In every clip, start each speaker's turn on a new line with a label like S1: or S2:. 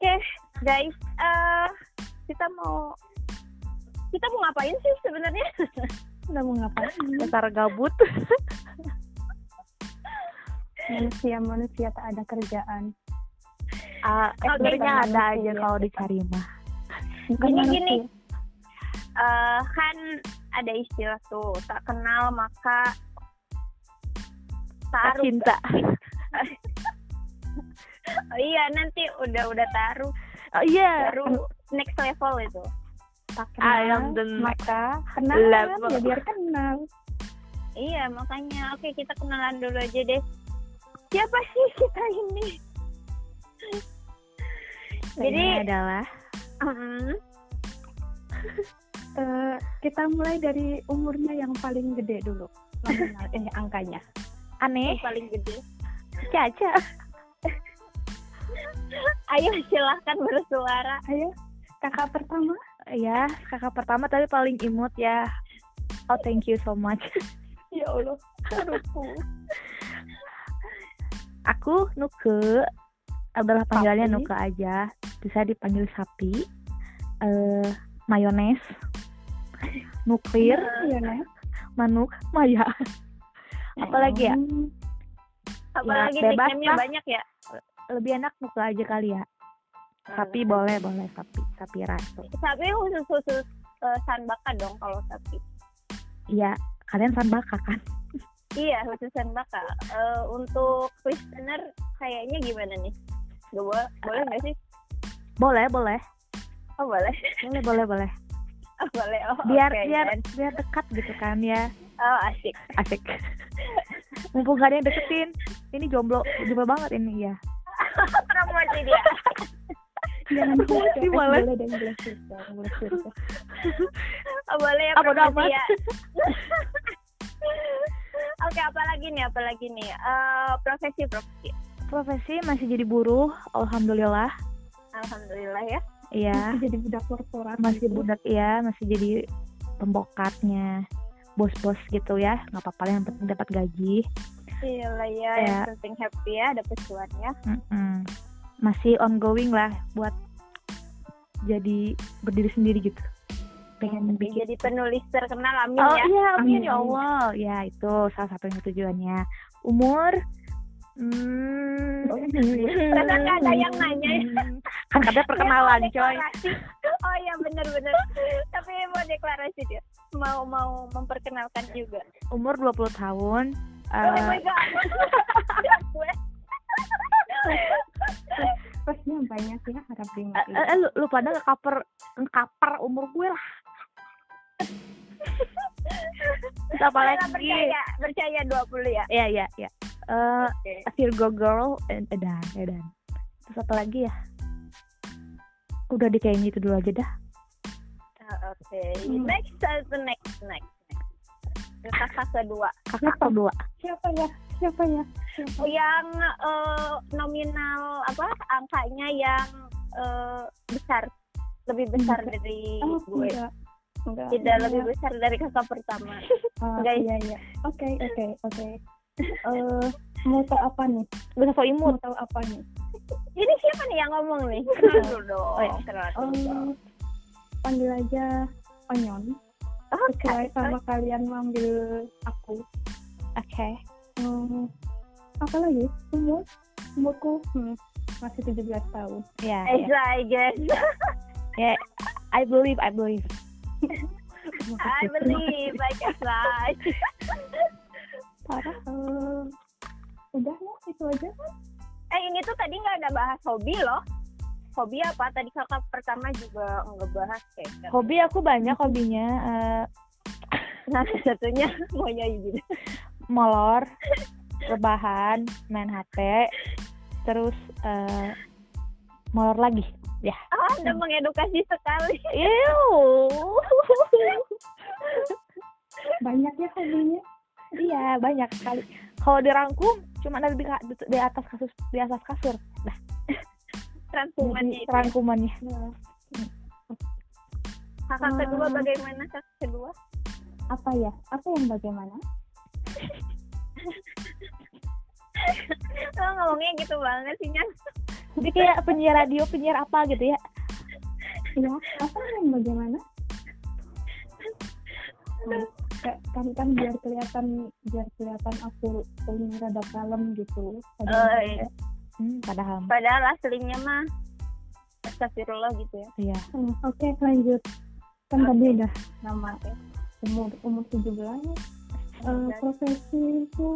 S1: Oke, guys, eh kita mau kita mau ngapain sih sebenarnya?
S2: Udah mau ngapain?
S3: Dasar gabut.
S2: Manusia-manusia tak ada kerjaan.
S3: Ah,
S1: Oke,
S3: sebenarnya ada
S2: manusia.
S3: aja kalau dicari mah.
S2: Bukan
S1: Gini,
S2: manusia.
S1: gini. Eh kan ada istilah tuh tak kenal maka
S3: Tak cinta.
S1: Oh, iya nanti udah udah taruh
S3: Oh iya.
S1: baru next level itu.
S2: Tak
S3: I
S2: kenal,
S3: am the
S2: maka kenal
S3: level.
S2: ya biar kenal.
S1: Iya makanya oke kita kenalan dulu aja deh. Siapa sih kita ini? Jadi
S3: Ini adalah
S1: mm,
S2: Eh, kita mulai dari umurnya yang paling gede dulu. Nominal, eh angkanya.
S3: aneh.
S1: yang paling gede.
S3: Caca.
S1: Ayo silahkan bersuara.
S2: Ayo, kakak pertama.
S3: Ya, kakak pertama tapi paling imut ya. Oh, thank you so much.
S2: Ya Allah, aduhku.
S3: Aku Nuke adalah panggilannya
S2: Sapi.
S3: Nuke aja. Bisa dipanggil sapi. Eh, mayones. Nuklir, manuk, maya. Apalagi ya?
S1: Apalagi
S3: Ya, bebas
S1: nickname-nya
S3: lah.
S1: banyak ya.
S3: Lebih enak Nuke aja kali ya. Sapi boleh, boleh sapi. Sapi ratu.
S1: Sapi khusus khusus eh, sanbaka dong kalau sapi.
S3: Iya, kalian sanbaka kan?
S1: Iya khusus sanbaka. Eh, untuk listener kayaknya gimana nih? Gak boleh, boleh nggak sih?
S3: Boleh, boleh.
S1: Oh boleh,
S3: Boleh, boleh, boleh.
S1: oh, boleh. Oh,
S3: Biar
S1: oke,
S3: biar
S1: Dan.
S3: biar dekat gitu kan ya.
S1: Oh asik.
S3: Asik. Mumpung gak ada yang deketin. Ini jomblo, jomblo banget ini ya.
S1: Promosi dia.
S2: Jangan
S3: Promosi.
S2: Eh,
S3: boleh.
S2: boleh deh, boleh cerita, boleh cerita.
S1: Oh, boleh ya
S3: Ah,
S1: promosi
S3: amat.
S1: ya. Oke, apalagi nih? Apalagi nih? Eh, profesi profesi.
S3: Profesi masih jadi buruh, alhamdulillah.
S1: Alhamdulillah ya.
S3: Iya,
S2: Masih jadi budak korporat.
S3: masih
S2: gitu.
S3: budak ya, masih jadi pembokatnya bos-bos gitu ya. nggak apa-apa yang penting dapat gaji.
S1: Iya lah ya,
S3: Ya.
S1: yang penting happy ya, dapet cuannya.
S3: Mm-mm. Masih ongoing lah buat jadi berdiri sendiri gitu. Pengen bikin
S1: Jadi penulis terkenal, amin
S3: Oh
S1: ya.
S3: iya, amin
S2: Amin,
S3: ya. Allah. Ya itu salah satunya tujuannya. Umur, hmm,
S2: Oh.
S1: Karena ada yang nanya ya.
S3: kan katanya perkenalan coy.
S1: Oh iya bener-bener. Tapi mau deklarasi dia. Mau mau memperkenalkan juga.
S3: Umur 20 tahun.
S1: Oh
S3: eh,
S1: my god. Gue.
S2: Pastinya banyak ya harap
S3: eh,
S2: dimaklumi.
S3: eh, lu, lu pada nge-cover nge-cover umur gue lah. Terus apa lagi?
S1: Percaya, percaya 20 ya.
S3: Ya ya ya. Eh,
S1: Oke.
S3: Virgo girl and edan edan. Terus apa lagi ya? Udah di kayaknya itu dulu aja dah.
S1: Ah, Oke.
S2: Hmm.
S1: Next, uh, the next, next. Kakak kedua.
S3: Kakak kedua.
S2: Siapa ya? Siapa ya? Siapa?
S1: Yang eh, nominal apa angkanya yang eh, besar, lebih besar
S2: Enggak.
S1: dari
S2: Oh,
S1: gue.
S2: enggak. Enggak.
S1: Tidak
S2: enggak.
S1: lebih besar dari kakak pertama.
S2: Ah,
S1: guys.
S2: Iya, iya. Oke, oke, oke. Eh, mau tahu apa nih?
S3: So
S2: Mau
S3: imut.
S2: tahu apa nih?
S1: Ini siapa nih yang ngomong nih? Kenal dulu dong.
S3: Oh, iya.
S1: Kenal dulu dong.
S2: Panggil aja Onyon.
S1: Oke.
S2: Sesuai sama kalian manggil aku.
S3: Oke.
S2: Hmm, apa lagi? Umur? Umurku hmm, masih 17 tahun.
S3: Ya.
S1: Eh,
S3: ya.
S1: I guess.
S3: Ya, I believe, I believe.
S1: I believe, I guess right.
S2: Parah. Eh, udah ya, itu aja.
S1: Eh ini tuh tadi nggak ada bahas hobi loh. Hobi apa? Tadi kakak pertama juga nggak bahas kayak.
S3: Hobi aku banyak hobinya eh,
S1: Nah satunya mau nyanyi gitu.
S3: molor, rebahan, main HP, terus eh, molor lagi. Ya.
S1: Ah, anda mengedukasi sekali.
S3: Ew.
S2: Banyak ya hobinya.
S3: iya, banyak sekali. Kalau dirangkum cuma ada di, di atas kasus di atas kasur. Nah,
S1: Rangkumannya itu.
S3: rangkumannya.
S2: Nah,
S1: Kakak kedua
S2: Hmm.
S1: bagaimana kakak kedua?
S2: apa ya? Apa yang bagaimana?
S1: Lo ngomongnya gitu banget sih Nyan.
S3: Jadi kayak penyiar radio, penyiar apa gitu ya?
S2: ya apa yang bagaimana Nah, kayak kan kan biar kelihatan biar kelihatan aku punya rada kalem gitu
S1: Oh, iya.
S3: Hmm, padahal.
S1: Padahal aslinya mah Astagfirullah gitu ya.
S3: Iya.
S2: Hmm, oke lanjut kan tadi udah nama umur umur 17 Eh, profesi itu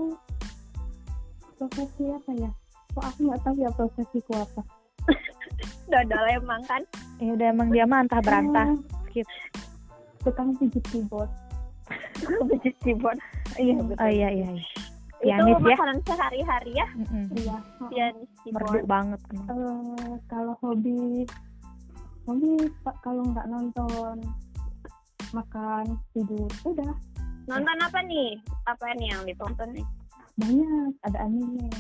S2: profesi apa ya kok aku nggak tahu ya profesiku apa
S1: Dodol emang kan.
S3: Ya udah emang dia mah antah berantah.
S2: Eh,
S3: Skip.
S2: tukang pijit keyboard
S1: Bejit keyboard.
S2: iya
S3: Oh iya iya. iya.
S1: Itu
S3: Pianis ya.
S1: makanan sehari-hari ya.
S3: Mm-mm.
S2: iya
S1: Pianis
S3: Merdu banget.
S2: Eh, kalau hobi hobi pak kalau nggak nonton makan tidur udah
S1: Nonton apa nih? Apa nih yang ditonton nih?
S2: banyak ada anime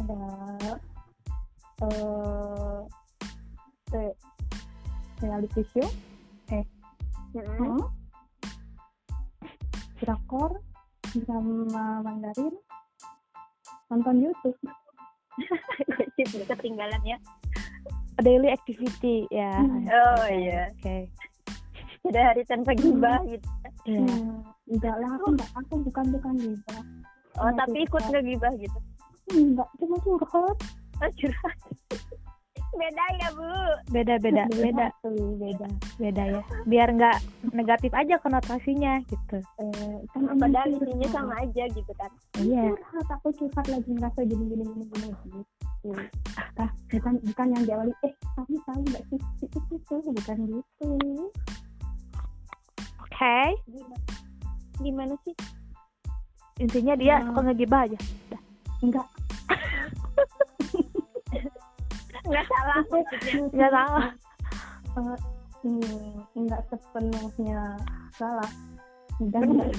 S2: ada eh re- reality show
S1: Mm-mm.
S2: hmm, drakor drama Mandarin nonton YouTube
S1: ketinggalan ya.
S3: Daily activity ya.
S2: Hmm.
S1: Oh iya.
S3: Oke.
S1: Ada hari tanpa gibah gitu.
S3: Iya.
S2: Hmm, enggak lah aku enggak aku bukan bukan gitu
S1: Oh, tapi ikut ngegibah gitu.
S2: enggak cuma curhat
S1: Oh, curhat. Beda ya, Bu.
S3: Beda beda beda
S2: tuh beda
S3: beda ya. Biar nggak negatif aja konotasinya gitu.
S2: eh, kan
S1: Padahal isinya sama aja gitu kan.
S3: Iya.
S2: curhat aku curhat lagi ngerasa gini gini gini gini gitu ah bukan bukan yang diawali eh kamu tahu nggak sih itu itu bukan gitu
S3: Oke.
S1: Gimana sih?
S3: Intinya dia
S2: Hmm.
S3: suka ngegibah aja.
S2: enggak
S1: Nggak salah.
S3: Nggak salah.
S2: Eh, hmm, enggak sepenuhnya salah dan
S1: Bener,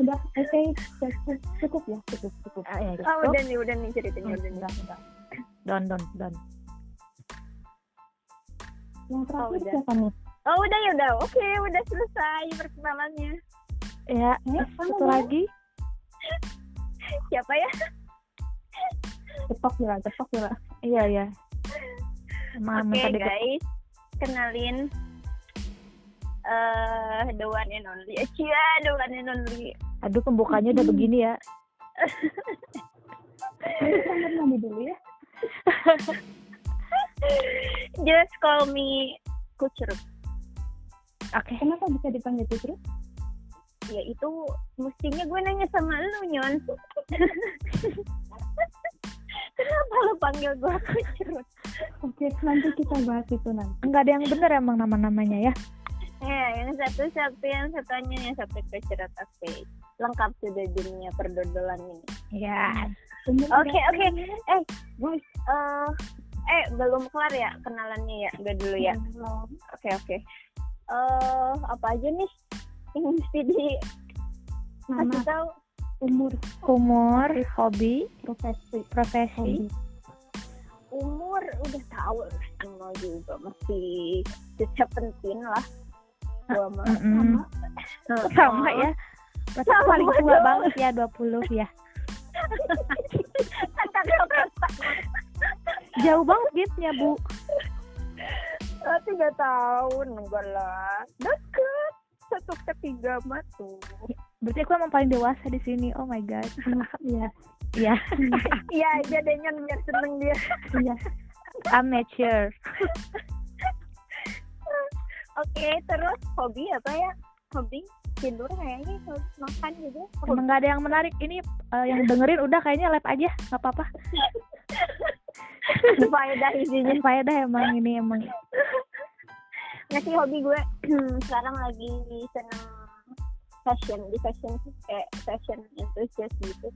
S2: udah oke cukup, cukup ya cukup cukup
S3: Ah, ya,
S1: Oh,
S3: cukup.
S1: udah nih, udah nih ceritanya udah nih.
S2: udah udah
S3: Don don don.
S2: yang terakhir
S1: udah.
S2: siapa nih
S1: Oh, udah ya udah. Oke, udah selesai perkenalannya.
S3: Ya,
S2: Eh,
S3: satu
S2: boleh?
S3: lagi.
S1: Siapa ya?
S2: cetok ya cetok ya
S3: Iya ya. Emang
S1: Oke,
S3: deket-
S1: guys. Kenalin eh the one and only. Eh, Cia, the one and only.
S3: Aduh pembukanya udah begini ya.
S2: Mandi dulu ya
S1: Just call me Kucurut.
S3: Oke.
S2: kenapa bisa dipanggil Putri
S1: Ya itu mestinya gue nanya sama lu, Nyon. Kenapa lu panggil gue Kucurut?
S2: oke nanti kita bahas itu nanti
S3: Enggak ada yang bener emang nama-namanya ya.
S1: Ya, yang satu siapa yang satunya yang satu Kucurut. Oke. Lengkap sudah dunia perdodolan ini.
S3: Iya.
S2: Umur
S1: Oke, oke. Eh, guys, eh eh belum kelar ya kenalannya ya, udah dulu ya.
S2: Belum.
S1: Oke, oke. Eh, apa aja nih yang mesti di
S2: nama
S1: kasih tahu?
S2: umur
S3: Umur, hobi,
S2: profesi
S3: profesi.
S2: hobi
S1: Umur udah tahu semua juga masih seventeen lah. Gua mah.
S3: Mm-mm.
S1: Heeh.
S3: Sama ya. Berarti
S1: Sama
S3: paling tua
S1: dong.
S3: banget ya 20 ya. Jauh banget gapnya Bu.
S1: Oh, tiga tahun enggak lah. Deket. Satu ketiga mah tuh.
S3: Berarti aku emang paling dewasa di sini. Oh my god.
S2: iya
S3: Iya.
S1: Iya aja deh Nyon, biar seneng dia.
S2: iya
S3: Amateur.
S1: Oke, terus hobi apa ya? Hobi tidur kayaknya hobi makan gitu.
S3: Emang nggak ada yang menarik. Ini eh, yang dengerin udah kayaknya lab aja, nggak apa-apa.
S1: Faedah isinya.
S3: Faedah emang ini emang.
S1: Nggak sih hobi gue sekarang lagi seneng fashion di fashion kayak fashion enthusiast gitu.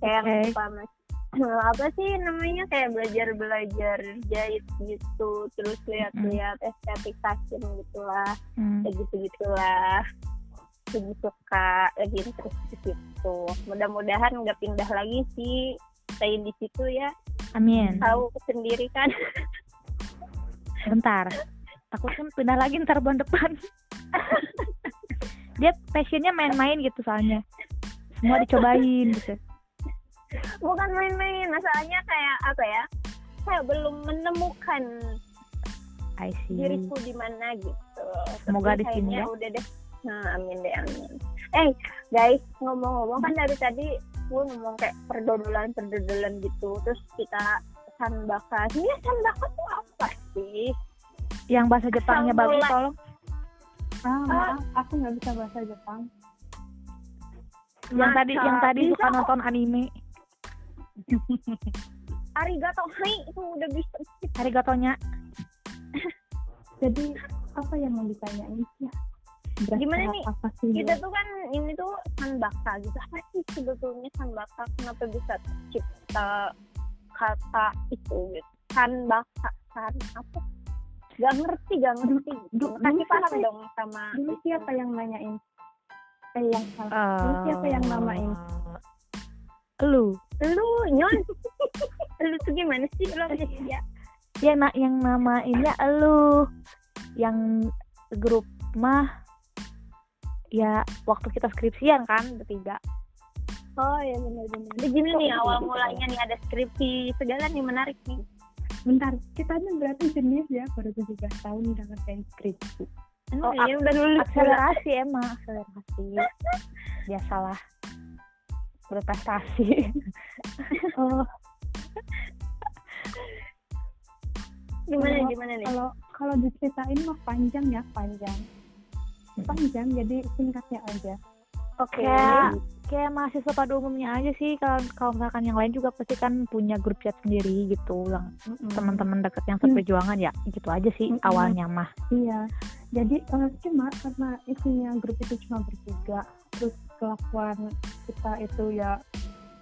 S1: Kayak yang suka mas apa sih namanya kayak belajar belajar jahit gitu terus lihat-lihat estetik fashion gitulah
S3: Hmm.
S1: kayak gitu gitulah lagi suka lagi terus di situ mudah-mudahan nggak pindah lagi sih stay di situ ya
S3: Amin.
S1: tahu sendiri kan
S3: Bentar. Takutnya pindah lagi ntar bulan depan. Dia passionnya main-main gitu soalnya. Semua dicobain gitu.
S1: bukan main-main masalahnya kayak apa ya saya belum menemukan
S3: I see
S1: diriku di mana gitu
S3: Semoga
S1: Tapi
S3: di sini ya.
S1: udah deh nah amin deh amin eh guys ngomong-ngomong kan dari tadi gue ngomong kayak perdodolan perdodolan gitu terus kita sanbaka ini sanbaka tuh apa sih
S3: yang bahasa Jepangnya bagus tolong.
S2: Ah maaf aku nggak bisa bahasa Jepang.
S3: Yang tadi
S1: Masa
S3: yang tadi
S1: bisa
S3: suka nonton anime.
S1: Arigato hai itu udah bisa.
S3: Arigatonya
S2: jadi apa yang mau ditanyain? Ya. Berasa
S1: Gimana nih?
S2: apa sih
S1: kita tuh kan ini tuh sanbaka gitu. Apa sih sebetulnya sanbaka? Kenapa bisa tercipta kata itu gitu? Sanbaka san apa gak ngerti gak ngerti. gitu.
S2: du-
S1: kasih
S2: dulu
S1: paham
S2: siapa-
S1: dong sama
S2: dulu siapa yang nanyain? Eh yang salah. Dulu siapa yang namain?
S3: Eh, lu.
S1: Lu nyon. Lu tuh gimana sih? Lo ya
S3: yang na yang namainnya elu yang grup mah ya waktu kita skripsian kan bertiga.
S1: Oh ya benar benar jadi gini nih awal mulanya nih ada skripsi segala nih menarik nih
S2: bentar kita ini berarti jenis ya baru 17 tahun udah ngerjain skripsi.
S1: Oh, iya udah lulus pula.
S3: akselerasi emang akselerasi. Biasalah. Berprestasi. Oh.
S1: Gimana
S2: Kalau-
S1: gimana nih?
S2: kalau kalau diceritain mah panjang ya panjang. Panjang jadi singkatnya aja.
S1: Oke.
S3: Kayak kayak mahasiswa pada umumnya aja sih. Kalau kalau misalkan yang lain juga pasti kan punya grup chat sendiri gitu yang teman-teman deket yang seperjuangan ya gitu aja sih
S2: Mm-mm.
S3: awalnya mah.
S2: Iya, jadi eh, cuma karena isinya grup itu cuma bertiga, terus kelakuan kita itu ya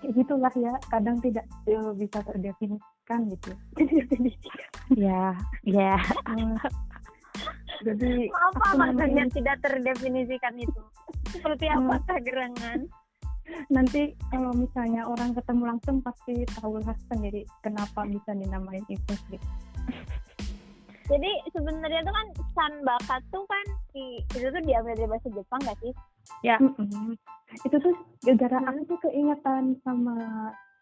S2: kayak gitulah ya, kadang tidak eh, bisa terdefinisikan gitu.
S3: ya ya
S2: Eh, jadi
S1: apa
S2: aku
S1: maksudnya
S2: namain-
S1: tidak terdefinisikan itu. Seperti apakah gerangan
S2: nanti kalau misalnya orang ketemu langsung pasti tahu lah sendiri kenapa bisa dinamain itu gitu.
S1: jadi sebenarnya tuh kan sanbaka tuh kan di, itu tuh diambil dari bahasa Jepang gak sih
S2: Mm-mm. Itu tuh gara-gara
S1: Hmm.
S2: aku tuh keingetan sama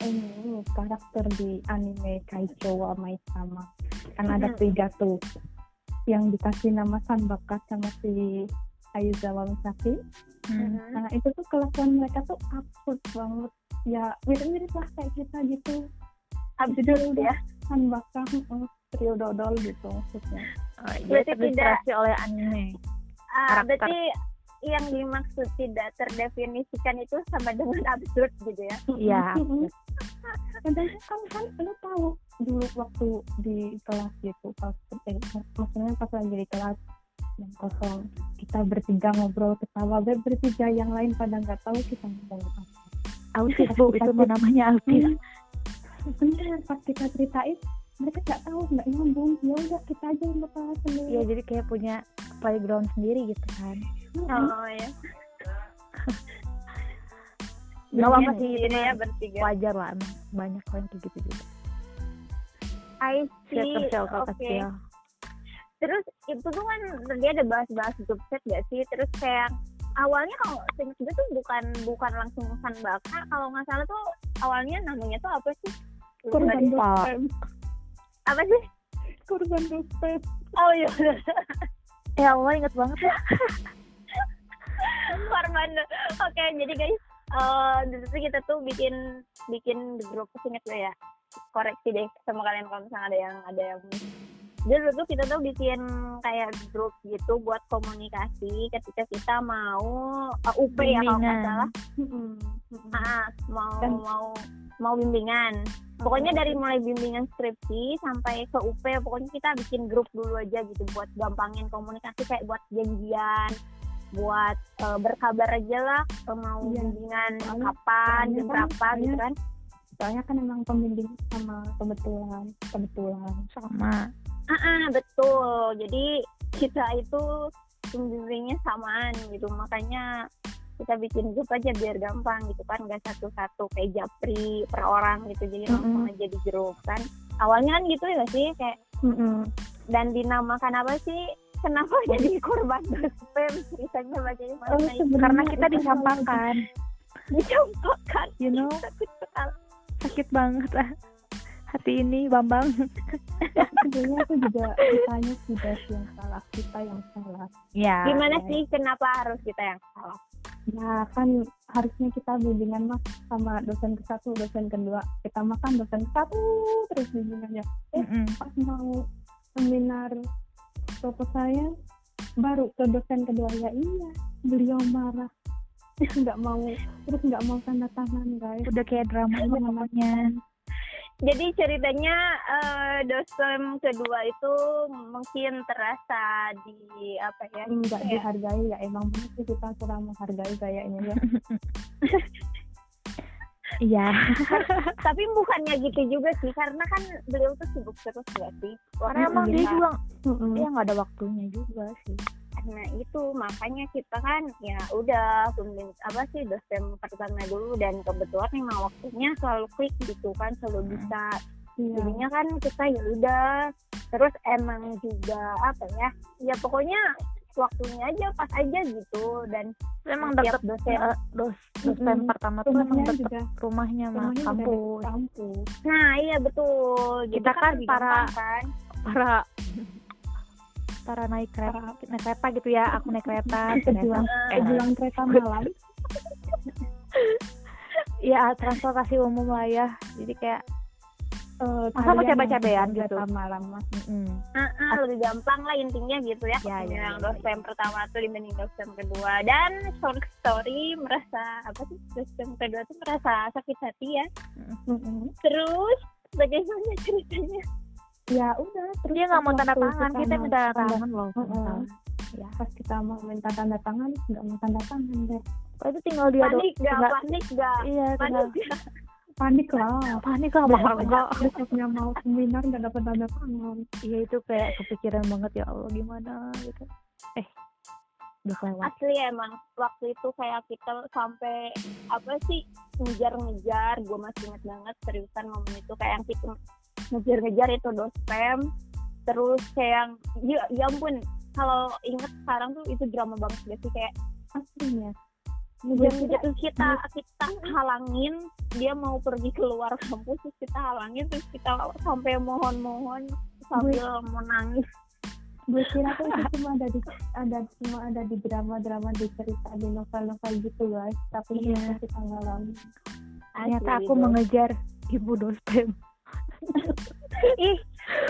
S2: ini karakter di anime Kaicho wa Maid-sama. Kan ada
S1: Mhm.
S2: tiga tuh yang dikasih nama Sanbaka sama si Ayuzawa Misaki.
S3: Hmm.
S2: Nah itu tuh kelakuan mereka tuh absurd banget. Ya mirip-mirip lah kayak kita gitu.
S1: absurd ya
S2: Sanbaka, mm, trio dodol gitu maksudnya.
S3: Oh,
S1: Berarti
S3: jadi terinspirasi oleh anime
S1: Ah,
S3: Karakter.
S1: berarti yang dimaksud tidak terdefinisikan itu sama dengan absurd gitu ya
S3: iya
S2: Mm-mm. Kadang kan kan lu tahu dulu waktu di kelas gitu pas eh, maksudnya pas lagi di kelas yang kosong kita bertiga ngobrol ketawa ber- bertiga yang lain pada nggak tahu kita ngomong apa.
S3: Autis bu itu mah namanya autis.
S2: Hmm. bener pas kita ceritain mereka nggak tahu nggak nyambung. Ya udah kita aja yang ketawa sendiri
S3: Iya jadi kayak punya playground sendiri gitu kan.
S2: Mm-mm.
S1: oh ya
S3: nggak apa sih itu
S1: sendiri ya bertiga.
S3: wajar lah banyak orang kayak gitu juga.
S1: I see. Oke.
S3: Kecil
S1: terus itu tuh kan dia ada bahas-bahas grup chat gak sih? Terus kayak awalnya kalau seinget gue tuh bukan bukan langsung sanbaka kalau nggak salah tuh awalnya namanya tuh apa sih? Lupa.
S2: dospem
S1: apa sih?
S2: Korban dospem
S1: oh iya.
S3: Ya Allah inget banget ya.
S1: Korban. Oke jadi guys eh tuh kita tuh bikin bikin grup inget gue ya. Koreksi deh sama kalian kalau misalnya ada yang ada yang dulu tuh kita tuh bikin kayak grup gitu buat komunikasi ketika kita mau eh, UP ya kalau nggak
S3: Bimbingan.
S1: salah
S2: Mm-mm. Mm-mm.
S1: ah, mau
S2: Dan-
S1: mau mau bimbingan pokoknya dari mulai bimbingan skripsi sampai ke UP pokoknya kita bikin grup dulu aja gitu buat gampangin komunikasi kayak buat janjian buat eh, berkabar aja lah eh, mau
S2: Iya.
S1: bimbingan
S2: Soalnya-
S1: kapan jam
S2: kan-
S1: berapa gitu
S2: soalnya-
S1: kan
S2: soalnya kan emang pembimbing sama kebetulan kebetulan
S3: sama
S1: ah ah, betul. Jadi kita itu pembimbingnya samaan gitu. Makanya kita bikin grup aja biar gampang gitu kan. Nggak satu-satu kayak japri per orang gitu. Jadi langsung
S2: Mm-mm.
S1: aja di grup kan. Awalnya kan gitu ya sih? Kayak
S2: Mm-mm.
S1: dan dinamakan apa sih? Kenapa jadi korban spam? Misalnya bacanya
S2: Oh,
S3: karena kita dicampakkan.
S1: Dicampakkan.
S3: You know? Sakit banget ah hati ini Bambang.
S2: Sebenarnya itu juga kitanya sudah yang salah kita yang salah.
S3: Ya
S1: Gimana
S3: ya.
S1: sih kenapa harus kita yang salah?
S2: ya kan harusnya kita bimbingan mas sama dosen ke satu dosen kedua kita makan dosen ke satu terus bimbingannya.
S3: Mm-mm.
S2: pas mau seminar proposalnya baru ke dosen kedua ya iya beliau marah. Nggak mau terus nggak mau tanda tangan guys.
S3: Udah kayak drama pokoknya
S1: Jadi ceritanya eh, dosen kedua itu mungkin terasa di apa ya?
S2: nggak
S1: kayak-
S2: dihargai ya emang sih kita kurang menghargai kayaknya ya
S3: iya
S1: Tapi bukannya gitu juga sih, karena kan beliau tuh sibuk terus gak sih?
S3: karena emang dia juga dia nggak ada waktunya juga sih
S1: Nah itu makanya kita kan ya udah pembimbing apa sih dosen pertama dulu dan kebetulan memang waktunya selalu klik gitu kan selalu bisa.
S2: Iya.
S1: jadinya kan kita ya udah terus emang juga apa ya ya pokoknya waktunya aja pas aja gitu dan
S3: emang deket
S1: dosen
S3: eh, dos dosen
S2: Mm-mm.
S3: pertama tuh deket
S2: juga.
S3: rumahnya mah kampus.
S2: kampus.
S1: Nah iya betul. Jadi
S3: Kita kan
S1: lebih
S3: para-
S1: kan.
S3: para para naik kereta naik kereta gitu ya aku naik kereta
S2: pejuang
S3: ternyata- eh,
S2: pejuang kereta malam.
S3: Ya transportasi umum lah ya. Jadi kayak
S2: Eh,
S3: Masa mau cabe-cabean
S2: yang
S3: gitu?
S2: malam mas.
S3: Mm-mm.
S1: Ah, ah, lebih gampang lah intinya gitu ya,
S3: Ya, ya,
S1: yang
S3: ya,
S1: dosen pertama tuh dibanding dosen kedua. Dan short story merasa apa sih dosen kedua tuh merasa sakit hati ya.
S2: Mm-mm.
S1: terus bagaimana ceritanya
S2: ya udah terus
S3: dia nggak mau tanda tangan kita minta
S2: tanda-
S3: tangan loh ya.
S2: pas kita mau minta tanda tangan nggak mau tanda tangan deh
S3: oh, itu tinggal dia
S1: panik gak
S3: tinggal-
S1: panik gak
S3: iya
S1: panik
S2: panik lah.
S3: Panik lah bakal enggak
S2: besoknya mau seminar nggak dapat tanda tangan.
S3: Iya itu kayak kepikiran banget ya Allah gimana? Gitu. Eh udah kelewat.
S1: Asli emang waktu itu kayak kita sampai apa sih ngejar-ngejar gue masih inget banget seriusan momen itu kayak yang kita ngejar-ngejar itu dospem terus kayak yang ya, ya ampun kalau inget sekarang tuh itu drama banget gak sih? Kayak
S2: aslinya
S1: ngejar-ngejar terus kita kita halangin dia mau pergi keluar kampus terus kita halangin terus kita sampai mohon-mohon sambil mau nangis.
S2: gue kira tuh itu cuma ada di ada cuma ada di drama-drama di cerita di novel-novel gitu guys. Tapi
S3: Iya.
S2: ternyata kita ngalamin
S3: ternyata aku mengejar ibu dospem
S1: ih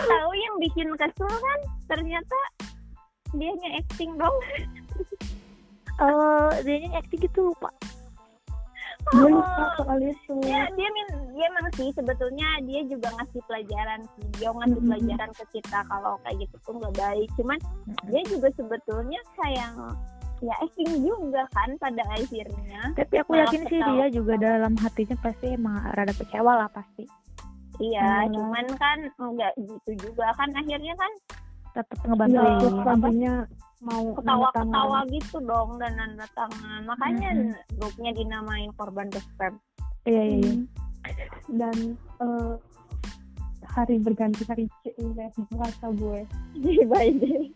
S1: tahu yang bikin kesel kan? Ternyata dianya acting dong.
S3: Eh dia nya acting gitu lupa.
S2: Gue
S1: Oh.
S2: lupa soal itu
S1: ya dia min dia emang sih sebetulnya dia juga ngasih pelajaran sih. Dia ngasih
S2: Mhm.
S1: pelajaran ke kita kalau kayak gitu tuh nggak baik. Cuman dia juga sebetulnya kayak ya acting juga kan pada akhirnya.
S3: Tapi aku yakin sih dia juga dalam hatinya pasti emang rada kecewa lah pasti
S1: iya
S2: Malah.
S1: cuman kan nggak gitu juga. Kan akhirnya kan
S3: tetap ngebantuin.
S2: Tadinya mau
S1: ketawa-ketawa gitu dong dan nanda tangan. Makanya
S3: Mhm.
S1: grupnya dinamain korban dospem
S3: iya iya iya.
S2: Tangan. dan eh, hari berganti hari C merasa gue.
S1: Baik deh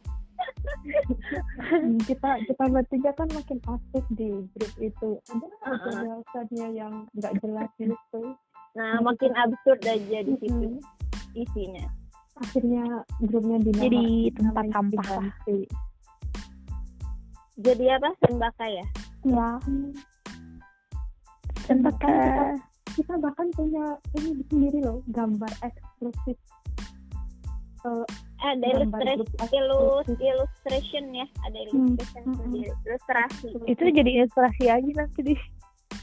S2: kita kita bertiga kan makin aktif di grup itu. Ada
S1: Heeh.
S2: alasannya yang nggak jelas gitu
S1: nah makin absurd aja di situ
S2: Mm-mm.
S1: isinya.
S2: Akhirnya grupnya dinamain
S3: jadi tempat sampah lah.
S1: Jadi apa? Sembaka ya?
S2: Ya
S3: tempat
S2: Bahkan kita bahkan punya ini sendiri loh gambar eksklusif. Eh,
S1: ada
S2: grup
S1: illus,
S2: eksklusif.
S1: illustration ya. Ada illustration
S2: Hmm,
S1: ilustrasi.
S3: Itu jadi inspirasi aja nanti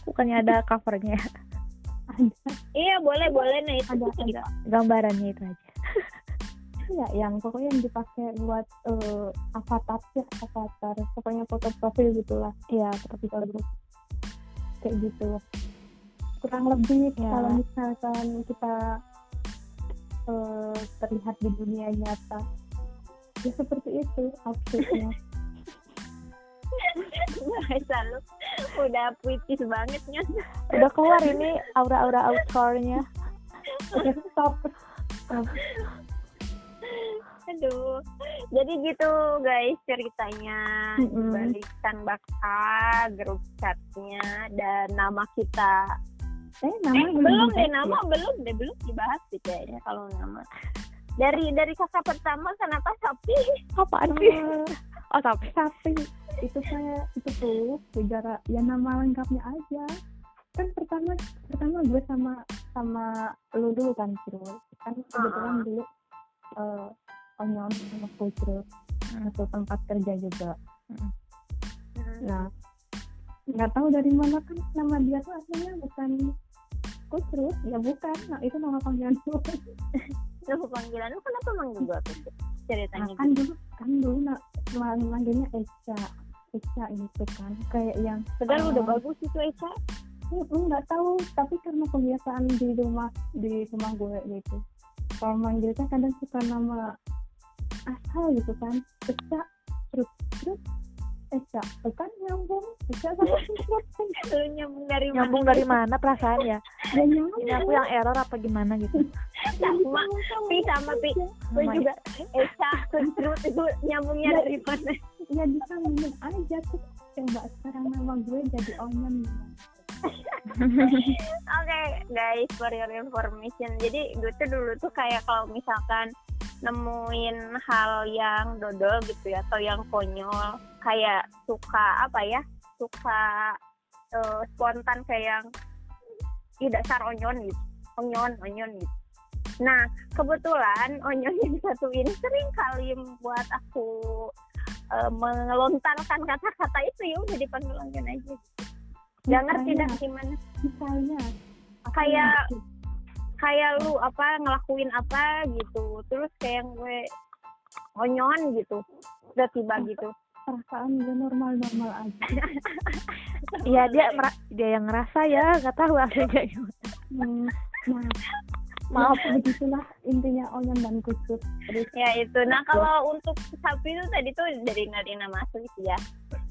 S3: bukannya ada covernya
S2: ada.
S1: Iya boleh boleh. Nah itu
S2: ada ada.
S3: gambarannya itu aja.
S2: Ya yang pokoknya yang dipakai buat eh, avatar ya avatar. Pokoknya foto profil gitulah.
S3: Iya
S2: tapi kalau grup kayak gitu. Kurang lebih
S3: Ya.
S2: kalau misalkan kita eh, terlihat di dunia nyata ya seperti itu outfitnya.
S1: Bahasa lu udah puitis banget nya
S3: udah keluar ini aura-aura outdoornya
S2: ya stop.
S1: Aduh. Jadi gitu guys ceritanya.
S2: Mm-mm.
S1: balikan bakal grup chatnya dan nama kita.
S2: Eh nama
S1: Eh, belum deh nama
S2: ya?
S1: belum deh belum dibahas sih kayaknya kalau nama dari dari kakak pertama kenapa sapi?
S3: Apaan sih? Oh tapi
S2: tapi itu saya itu tuh bicara ya nama lengkapnya aja. Kan pertama pertama gue sama sama lu dulu kan Cirul kan kebetulan dulu eh onyon sama Kucrul satu tempat kerja juga. Nah nggak tahu dari mana kan nama dia tuh aslinya bukan Kucrul ya bukan. Nah itu nama panggilan gue
S1: lu panggilan lu kenapa manggil gue
S2: nah,
S1: ceritanya
S2: kan dulu kan dulu nak mang- manggilnya Eca Eca itu kan kayak yang
S1: padahal udah
S2: Oh.
S1: bagus itu Eca.
S2: Nggak tahu tapi karena kebiasaan di rumah di rumah gue gitu. Kalau manggilnya kadang suka nama asal gitu kan Eca terus terus Eca kan nyambung. Eca sama
S1: nyambung dari mana
S3: nyambung dari mana? perasaan ya? Ini aku yang error apa gimana gitu?
S1: Sama pi sama pi. Gue
S3: Sama-
S1: juga. Eca terus itu nyambungnya
S2: Ya.
S1: dari mana?
S2: ya disambungin aja tuh coba sekarang nama gue jadi onion.
S1: Oke guys, for your information. Jadi gue tuh dulu tuh kayak kalau misalkan nemuin hal yang dodol gitu ya atau yang konyol, kayak suka apa ya, suka eh, spontan kayak yang ih dasar onyon gitu, onyon, onyon gitu. Nah kebetulan onyon yang satu ini sering kali membuat aku eh, melontarkan kata-kata itu ya udah dipanggil onyon aja. Gitu. Gak ngerti dah gimana
S2: misalnya
S1: Kayak- kayak lu apa ngelakuin apa gitu. Terus kayak gue onyon gitu udah tiba gitu.
S2: Perasaan gue normal-normal aja.
S3: Iya dia dia yang ngerasa ya nggak tahu aslinya gimana.
S2: Hmm, nah
S3: Maaf.
S2: ya, begitulah intinya onion dan kusut.
S1: Ya itu. Nah kalau untuk sapi itu tadi tuh dari asli sih ya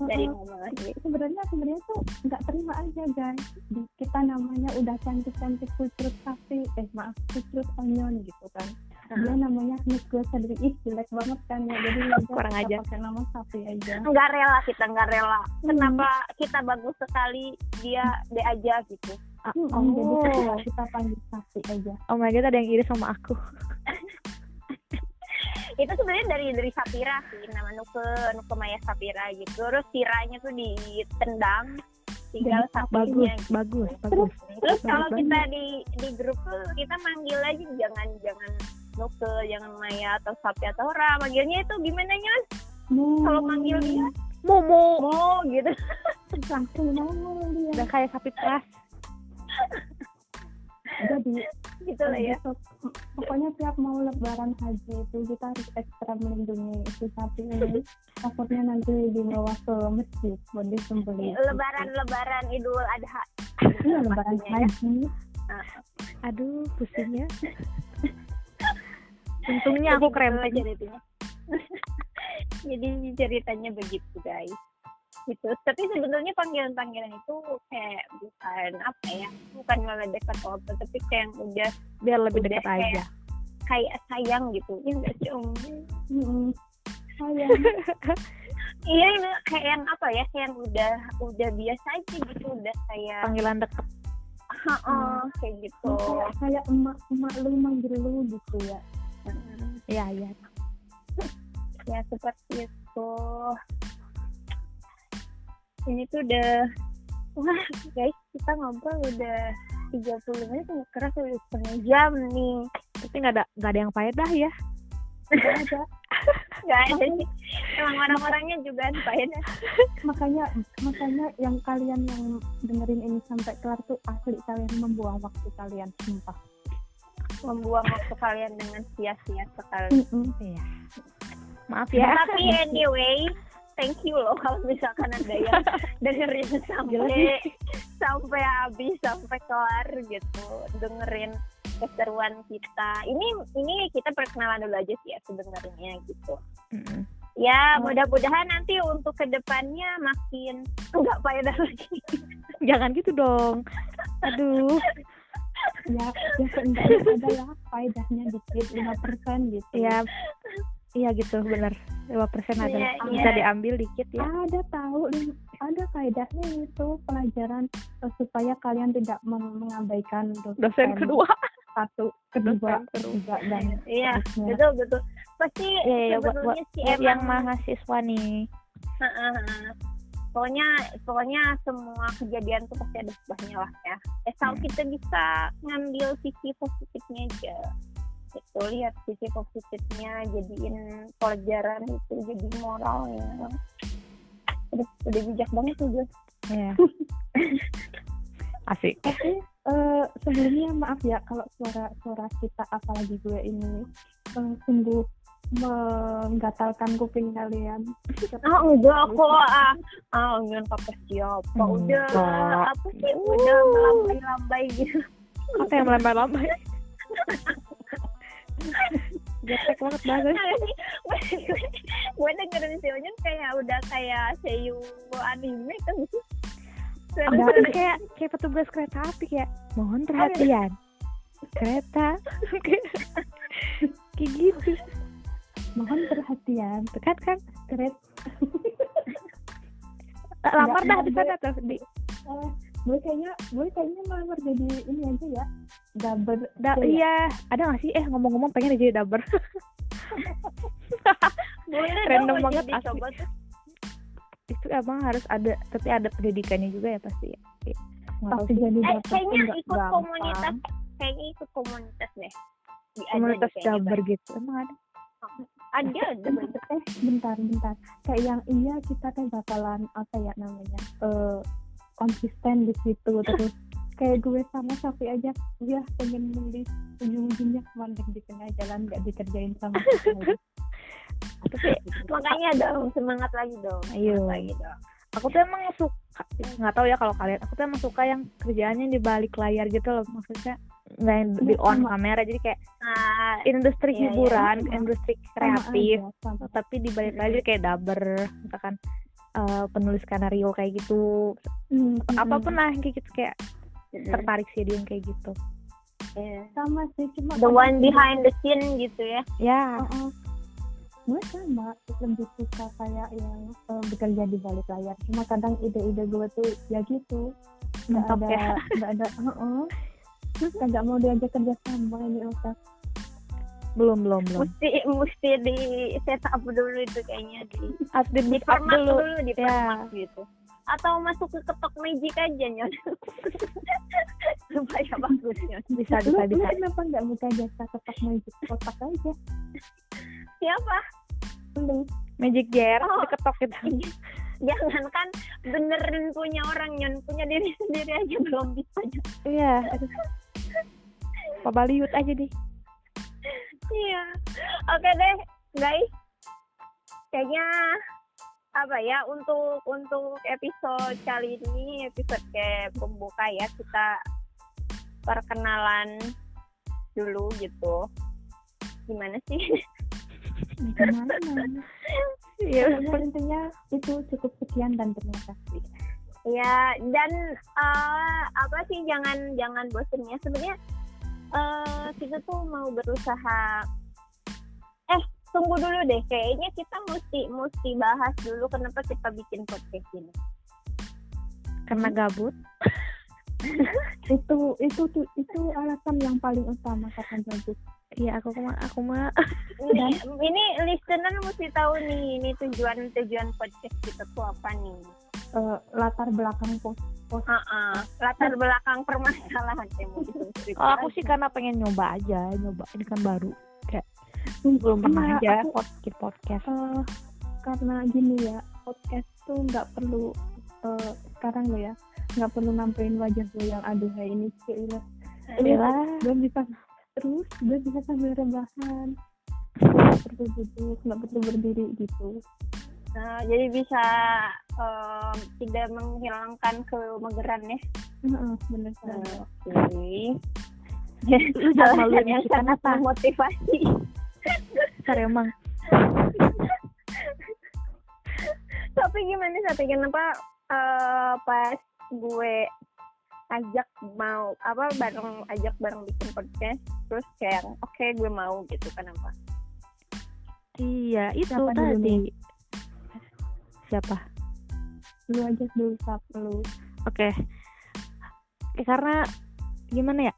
S1: dari nama asli
S2: sebenarnya sebenarnya tuh nggak terima aja guys. Di, kita namanya udah cantik cantik kusut sapi. Eh maaf kusut onion gitu kan. Dia namanya Miss gue sendiri ih jelek banget kan ya. Jadi
S3: Kurang aja.
S2: pakai nama sapi aja.
S1: Nggak rela kita nggak rela. Kenapa kita bagus sekali dia dia aja gitu.
S2: Hmm,
S3: Oh.
S2: jadi kita, kita panggil sapi aja.
S3: Oh my god ada yang iri sama aku.
S1: itu sebenarnya dari dari Sapira sih nama Nuke Nuke Maya Sapira gitu terus siranya tuh ditendang tinggal
S2: Jadi
S1: sapinya
S3: Bagus,
S1: gitu.
S3: bagus, bagus.
S1: Terus
S3: Bagus
S1: kalau
S3: banget.
S1: kita di di grup tuh kita manggil aja jangan jangan Nuke, jangan Maya atau Sapi atau Ra. Manggilnya itu gimana nya? Kalau manggil dia
S3: Momo.
S1: Mo gitu.
S2: langsung mau dia
S3: Udah kayak sapi keras.
S2: jadi
S1: gitu lah ya.
S2: besok pokoknya tiap mau lebaran haji itu kita harus ekstra melindungi si sapi ini takutnya nanti dibawa ke masjid buat disembelih
S1: Lebaran Lebaran Idul Adha.
S2: iya lebaran
S1: ya.
S2: haji
S3: Aduh, pusingnya. Untungnya aku
S1: gitu ceritanya. Jadi ceritanya begitu guys. Gitu. Tapi sebenarnya panggilan-panggilan itu kayak bukan apa ya, bukan ngeledek atau apa, tapi kayak yang udah
S3: biar lebih dekat
S1: kayak-
S3: aja.
S1: kayak sayang gitu. Ya nggak sih Om?
S2: Sayang
S1: Iya, kayak yang apa ya, kayak yang udah udah biasa aja gitu, udah kayak,
S3: Panggilan deket.
S1: heeh, kayak gitu.
S2: kayak kayak emak emak lu manggil lu gitu ya
S1: Mm,
S3: Iya, iya.
S1: Ya seperti itu. Ini tuh udah, wah guys, kita ngobrol udah 30 menit, nggak keras udah setengah jam nih.
S3: Tapi nggak ada nggak ada yang faedah ya.
S2: Nggak ada
S1: Gak ada sih. Emang orang-orangnya juga apa ya?
S2: makanya makanya yang kalian yang dengerin ini sampai kelar tuh asli kalian membuang waktu kalian sumpah
S1: Membuang waktu kalian dengan sia-sia sekali.
S2: Mm-mm.
S3: Iya. Maaf ya.
S1: Tapi anyway, thank you loh kalau misalkan ada yang dengerin sampai sampai habis sampai kelar gitu dengerin keseruan kita. Ini ini kita perkenalan dulu aja sih ya sebenarnya gitu.
S3: Mm-mm.
S1: Ya mudah-mudahan nanti untuk ke depannya makin enggak faedah lagi.
S3: Jangan gitu dong. Aduh.
S2: ya ya seenggaknya ada lah faedahnya dikit lima persen gitu
S3: Iya. Iya gitu bener. 5% ada.
S1: Iya,
S3: Bisa diambil dikit ya.
S2: ada tahu ada kaidahnya itu pelajaran eh, supaya kalian tidak mengabaikan
S3: dosen kedua
S2: satu kedua
S3: Dosen kedua.
S2: ketiga dan
S1: iya betul betul pasti
S3: Iya, iya, buat-
S1: sebetulnya sih
S3: buat yang
S1: emang
S3: mahasiswa nih
S1: Heeh, heeh. pokoknya pokoknya semua kejadian tuh pasti ada sebabnya lah ya asal
S3: Hmm.
S1: kita bisa ngambil sisi positifnya aja itu lihat sisi positifnya jadiin pelajaran itu jadi moral ya. Udah udah bijak banget tuh gue
S3: Iya. asik.
S2: Tapi eh, sebelumnya maaf ya kalau suara suara kita apalagi gue ini eh, sungguh menggatalkan kuping kalian.
S1: Ah enggak kok ah ah enggak apa siapa
S3: Enggak.
S1: udah apa sih udah melambai-lambai gitu.
S3: Apa yang melambai-lambai Getek banget bagus.
S1: gue dengerin si Onyen kayak udah kayak seiyu anime kan gitu
S3: Ada kayak kayak petugas kereta api kayak mohon perhatian. Kereta. kayak gitu.
S2: mohon perhatian
S3: Kan kan
S2: keren
S3: lamar dah di sana tuh di
S2: eh, gue kayaknya gue kayaknya malah jadi ini aja ya. Daber
S3: da,
S2: Iya.
S3: iya. Ada gak sih? Eh ngomong-ngomong pengen jadi daber
S1: boleh
S3: Random banget,
S1: dicoba tuh.
S3: Itu emang harus ada tapi ada pendidikannya juga ya pasti ya. Kayak,
S2: pasti jadi
S1: eh kayaknya ikut
S2: gampang.
S1: komunitas kayaknya ikut komunitas deh. Di-
S3: komunitas daber gitu. Emang ada?
S1: Ada ada
S2: eh bentar bentar kayak yang iya kita teh bakalan apa ya namanya eh konsisten di situ terus kayak gue sama Safi aja ya pengen nulis ujung-ujungnya mandek di tengah jalan gak dikerjain sama sekali.
S1: makanya dong semangat lagi dong
S3: Ayo.
S1: semangat lagi dong
S3: aku tuh emang suka nggak tahu ya kalau kalian aku tuh emang suka yang kerjaannya di balik layar gitu loh maksudnya nggak yang di
S2: Iya,
S3: on
S2: sama.
S3: kamera jadi kayak
S1: nah
S3: industri
S1: Iya, iya,
S3: hiburan
S2: sama.
S3: industri
S2: Sama
S3: kreatif
S2: aja, sama.
S3: tapi di balik layar kayak daber misalkan eh, penulis skenario kayak gitu
S2: Hmm, hmm,
S3: apa pun lah kayak gitu kayak
S1: mm,
S3: tertarik sih dia yang kayak gitu
S1: iya.
S2: sama sih cuma
S1: the one behind the scene gitu ya
S3: ya
S2: Heeh. gue sama lebih suka kayak yang eh, bekerja di balik layar cuma kadang ide-ide gue tuh ya gitu nggak ada
S3: ya.
S2: nggak ada heeh. nggak mau diajak kerja sama ini otak
S3: belum belum belum.
S1: Mesti mesti di set up dulu itu kayaknya di.
S3: Harus di up dulu.
S1: dulu di
S3: Ya.
S1: gitu. Atau masuk ke ketok magic aja nyon. Supaya bagus nyon.
S3: Bisa bisa bisa.
S2: kenapa nggak buka jasa kepak magic? Kotak aja.
S1: Siapa?
S3: Magic jar
S1: Oh.
S3: diketok gitu.
S1: Jangan kan benerin punya orang nyon. Punya diri sendiri aja belum bisa
S3: iya aduh. Pabaliut aja deh
S1: iya. Oke deh guys. Kayaknya apa ya untuk untuk episode kali ini episode kayak pembuka ya kita perkenalan dulu gitu. Gimana sih?
S2: Gimana?
S3: Iya.
S2: Pokoknya intinya itu cukup sekian dan terima kasih.
S1: Ya, dan eh, apa sih jangan jangan bosen ya. Sebenarnya eh kita tuh mau berusaha eh tunggu dulu deh. Kayaknya kita mesti mesti bahas dulu kenapa kita bikin podcast ini.
S3: karena gabut
S2: itu itu tuh itu alasan yang paling utama kata bagus
S3: iya aku mah aku mah
S1: Ini, ini listener mesti tahu nih ini tujuan tujuan podcast kita tuh apa nih.
S2: Eh, latar belakang pos pos.
S1: Heeh. Latar belakang permasalahan
S3: kalau aku sih karena pengen nyoba aja nyoba ini kan baru.
S2: Hmm,
S3: belum pernah
S2: karena
S3: aja
S2: aku,
S3: podcast podcast.
S2: eh, karena gini ya podcast tuh nggak perlu eh, sekarang lo ya nggak perlu nampilin wajah gue yang aduhai ini sih
S3: Iya.
S2: Iya. gue bisa terus gue bisa sambil rebahan. Nggak perlu duduk nggak perlu berdiri gitu
S1: Nah, jadi bisa em, tidak menghilangkan kemageran ya.
S2: Heeh, bener banget
S1: Oke. yang
S3: kita
S1: sangat
S3: apa
S1: memotivasi.
S3: Bentar emang
S1: Tapi gimana sih kenapa eh, pas gue ajak mau apa bareng ajak bareng bikin podcast terus kayak oke gue mau gitu kenapa?
S3: iya itu
S2: Siapa dulu
S3: tadi siapa
S2: lu aja dulu sap lu
S3: Oke. Eh, karena gimana ya?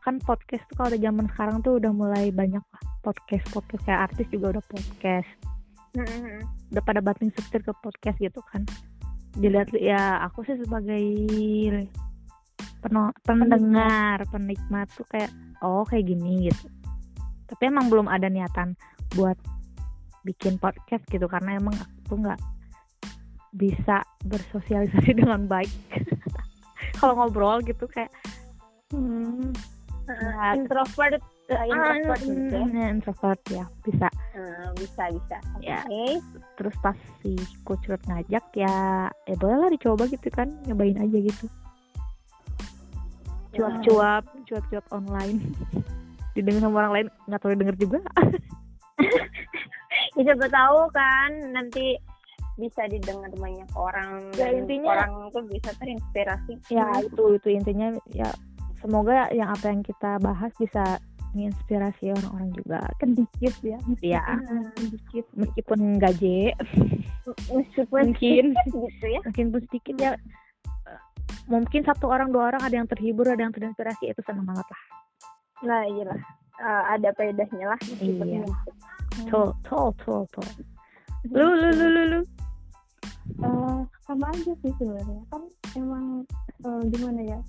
S3: Kan podcast tuh kalau udah zaman sekarang tuh udah mulai banyak lah podcast podcast kayak artis juga udah podcast.
S1: Mm-mm.
S3: Udah pada banting setir ke podcast gitu kan. Dilihat ya aku sih sebagai peno- pendengar, penikmat tuh kayak oh kayak gini gitu. Tapi emang belum ada niatan buat bikin podcast gitu karena emang aku tuh nggak bisa bersosialisasi dengan baik. Kalau ngobrol gitu kayak
S2: hmm.
S3: Ya,
S1: introvert uh, introvert gitu ya.
S3: mm, introvert ya bisa
S1: Hmm, bisa bisa oke
S3: Ya. terus pas si kucurut ngajak ya ya boleh lah dicoba gitu kan nyobain aja gitu cuap-cuap cuap-cuap online didengar sama orang lain nggak tahu didengar juga
S1: ya siapa tahu kan nanti bisa didengar banyak orang
S3: Ya,
S1: dan
S3: intinya-
S1: orang tuh bisa terinspirasi.
S3: Ya itu itu intinya ya semoga yang apa yang kita bahas bisa menginspirasi orang-orang juga.
S2: Sedikit ya
S3: ya
S1: Hmm.
S2: sedikit
S3: meskipun gaje
S1: meskipun
S3: Mungkin.
S1: gitu ya.
S3: Mungkin pun sedikit ya mungkin satu orang dua orang ada yang terhibur ada yang terinspirasi itu senang banget lah.
S1: Nah iya lah Eh, ada faedahnya lah meskipun
S3: Iya. tol tol tol tol lu lu lu lu lu
S2: Eh, sama aja sih sebenarnya. Kan emang eh, gimana ya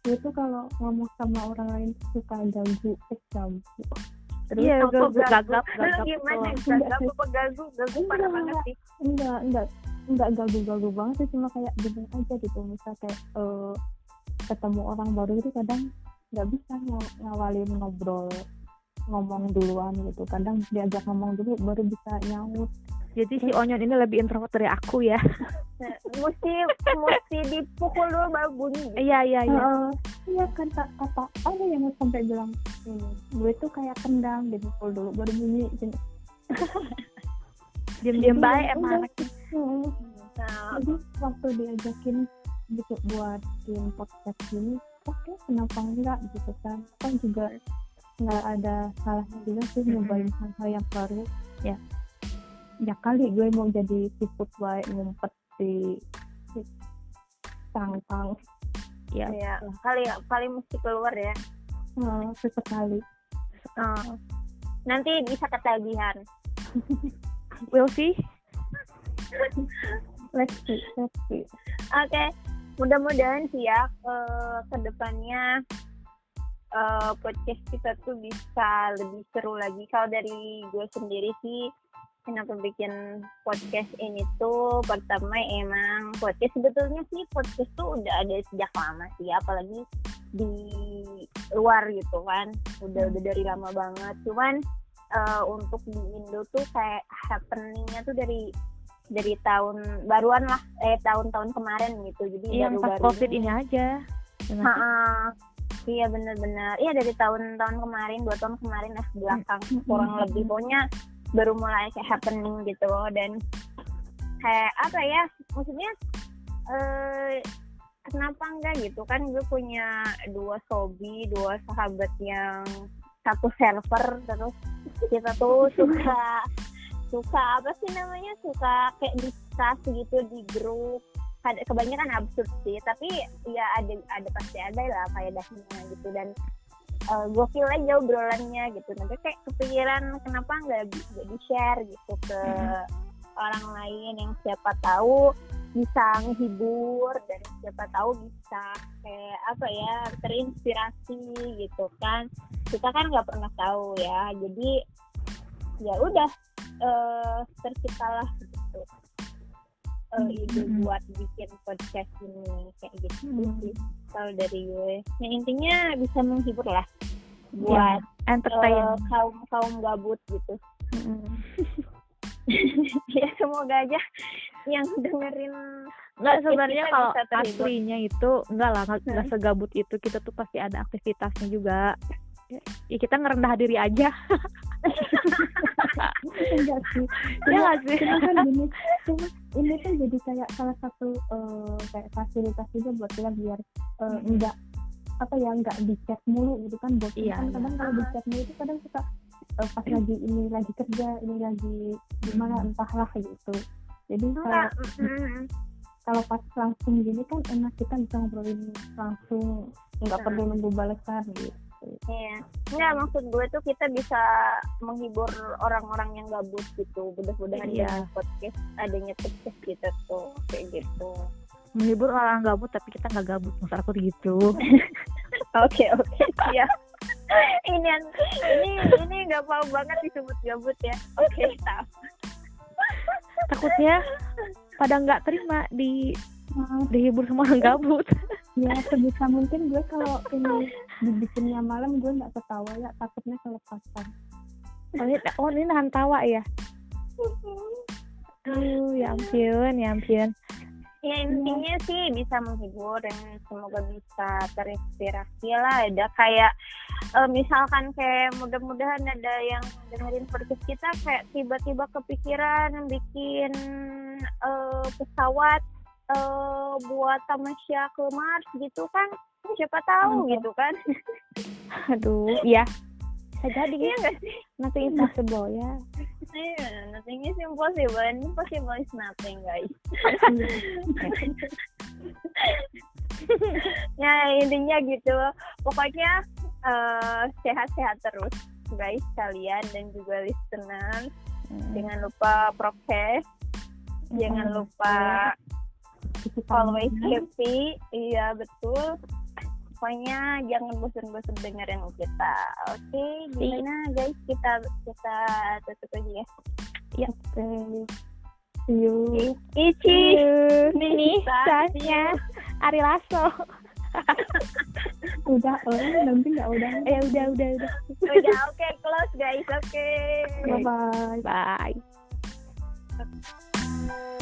S2: gue tuh kalau ngomong sama orang lain suka ganggu eh ganggu. Terus
S3: iya gagap gagap gagap.
S1: gimana gagu apa gagu gagu parah
S2: Enggak.
S1: banget sih.
S2: enggak enggak enggak gagu-gagu banget sih. Cuma kayak gini aja gitu. Misal kayak eh, ketemu orang baru itu kadang nggak bisa ng- ngawalin ngobrol ngomong duluan gitu. Kadang diajak ngomong dulu baru bisa nyaut
S3: jadi si onyon ini lebih introvert dari aku ya.
S1: Mesti mesti dipukul dulu baru bunyi.
S3: Iya iya iya.
S2: Iya kan kata kata ada yang sampai bilang "Hmm, gue tuh kayak kendang. Dipukul dulu baru bunyi. Iya,
S3: baik emang anaknya.
S1: Nah,
S2: jadi waktu diajakin gitu buat bikin podcast ini oke kenapa enggak? Gitu kan. Kan juga nggak ada salahnya juga sih nyobain hal-hal yang baru. Ya ya kali gue mau jadi siput baik ngumpet di, di tangkang
S3: ya
S1: ya kali kali mesti keluar ya.
S2: Hmm, sesekali.
S1: Oh. nanti bisa ketagihan.
S3: Will see.
S2: Let's see let's see.
S1: Oke, mudah-mudahan sih ya eh, ke depannya eh, podcast kita tuh bisa lebih seru lagi. Kalau dari gue sendiri sih, kenapa bikin podcast ini tuh pertama emang podcast sebetulnya sih podcast tuh udah ada sejak lama sih, apalagi di luar gitu kan, udah udah dari lama banget. Cuman eh, untuk di Indo tuh kayak happeningnya tuh dari dari tahun baruan lah eh tahun-tahun kemarin gitu jadi
S3: iya pas
S1: baru-baru
S3: covid ini aja Ya nggak sih?
S1: Ha-ha. iya bener-bener iya dari tahun-tahun kemarin dua tahun kemarin lah belakang
S2: Hmm.
S1: kurang lebih pokoknya baru mulai kayak happening gitu dan kayak apa ya maksudnya eh kenapa enggak gitu? Kan gue punya dua sobi dua sahabat yang satu server terus kita tuh suka suka apa sih namanya? Suka kayak discuss gitu di grup. Kebanyakan absurd sih tapi ya ada ada pasti ada lah faedahnya gitu. Dan uh, gokil aja obrolannya gitu. Nanti kayak kepikiran kenapa nggak di, nggak di share gitu ke orang lain yang siapa tahu bisa menghibur dan siapa tahu bisa kayak apa ya terinspirasi gitu kan. Kita kan nggak pernah tahu ya. Jadi ya udah eh terciptalah gitu eh, ide
S3: Mm-mm.
S1: buat bikin podcast ini kayak gitu
S2: Hmm.
S1: sih kalau dari gue. Ya intinya bisa menghibur lah buat
S3: entertain.
S1: eh, kaum kaum gabut gitu. Ya semoga aja yang dengerin
S3: nggak sebenarnya kalau aslinya itu enggak lah nggak nggak segabut itu kita tuh pasti ada aktivitasnya juga ya, kita ngerendah diri aja.
S2: Enggak sih.
S3: Ya nggak sih?
S2: cuma kan gini cuma ini kan jadi kayak salah satu eh, kayak fasilitas juga buat kita biar eh, enggak apa ya enggak di chat mulu gitu kan bosan
S3: Iya,
S2: kan
S3: iya.
S2: kadang kalau di chat mulu itu kadang suka eh, pas lagi ini lagi kerja ini lagi gimana entahlah gitu. Jadi
S1: mm, mm,
S2: kalau pas langsung gini kan enak kita bisa ngobrolin langsung nggak
S1: Hmm.
S2: perlu nunggu balasan gitu
S1: Iya. Enggak, maksud gue tuh kita bisa menghibur orang-orang yang gabut gitu. Mudah-mudahan
S3: Iya.
S1: dengan podcast adanya podcast kita tuh kayak gitu.
S3: menghibur orang gabut tapi kita nggak gabut maksud aku gitu
S1: Oke, oke. Iya. ini ini ini nggak mau banget disebut gabut ya. Oke, tahu.
S3: takutnya pada nggak terima di dihibur sama orang gabut
S2: ya sebisa mungkin gue kalau ini dibikinnya malam gue nggak ketawa ya takutnya kelepasan
S3: oh ini, oh, ini nahan tawa ya Aduh, ya ampun ya ampun
S1: Ya intinya sih bisa menghibur dan semoga bisa terinspirasi lah. Ada kayak eh, misalkan kayak mudah-mudahan ada yang dengerin podcast kita kayak tiba-tiba kepikiran bikin eh, pesawat eh, buat tamasya ke Mars gitu kan. Siapa tahu
S2: Hmm.
S1: gitu kan.
S3: aduh ya bisa jadi
S1: Iya nggak sih?
S3: nanti impossible ya
S1: Iya, nothing is impossible. and Impossible is nothing, guys. ya intinya gitu pokoknya eh, sehat-sehat terus guys kalian dan juga listener
S3: Hmm.
S1: jangan lupa prokes jangan lupa
S2: Cuci
S1: always happy iya betul pokoknya jangan bosan-bosan dengerin kita. Oke gimana guys? Kita kita tutup aja ya.
S2: Oke. See you.
S1: Ici.
S3: Ini
S1: Nisa.
S3: saatnya Ari Lasso.
S2: Udah, oh, nanti nggak udah.
S3: ya udah udah udah.
S1: Udah oke close guys oke.
S2: Bye bye.
S3: bye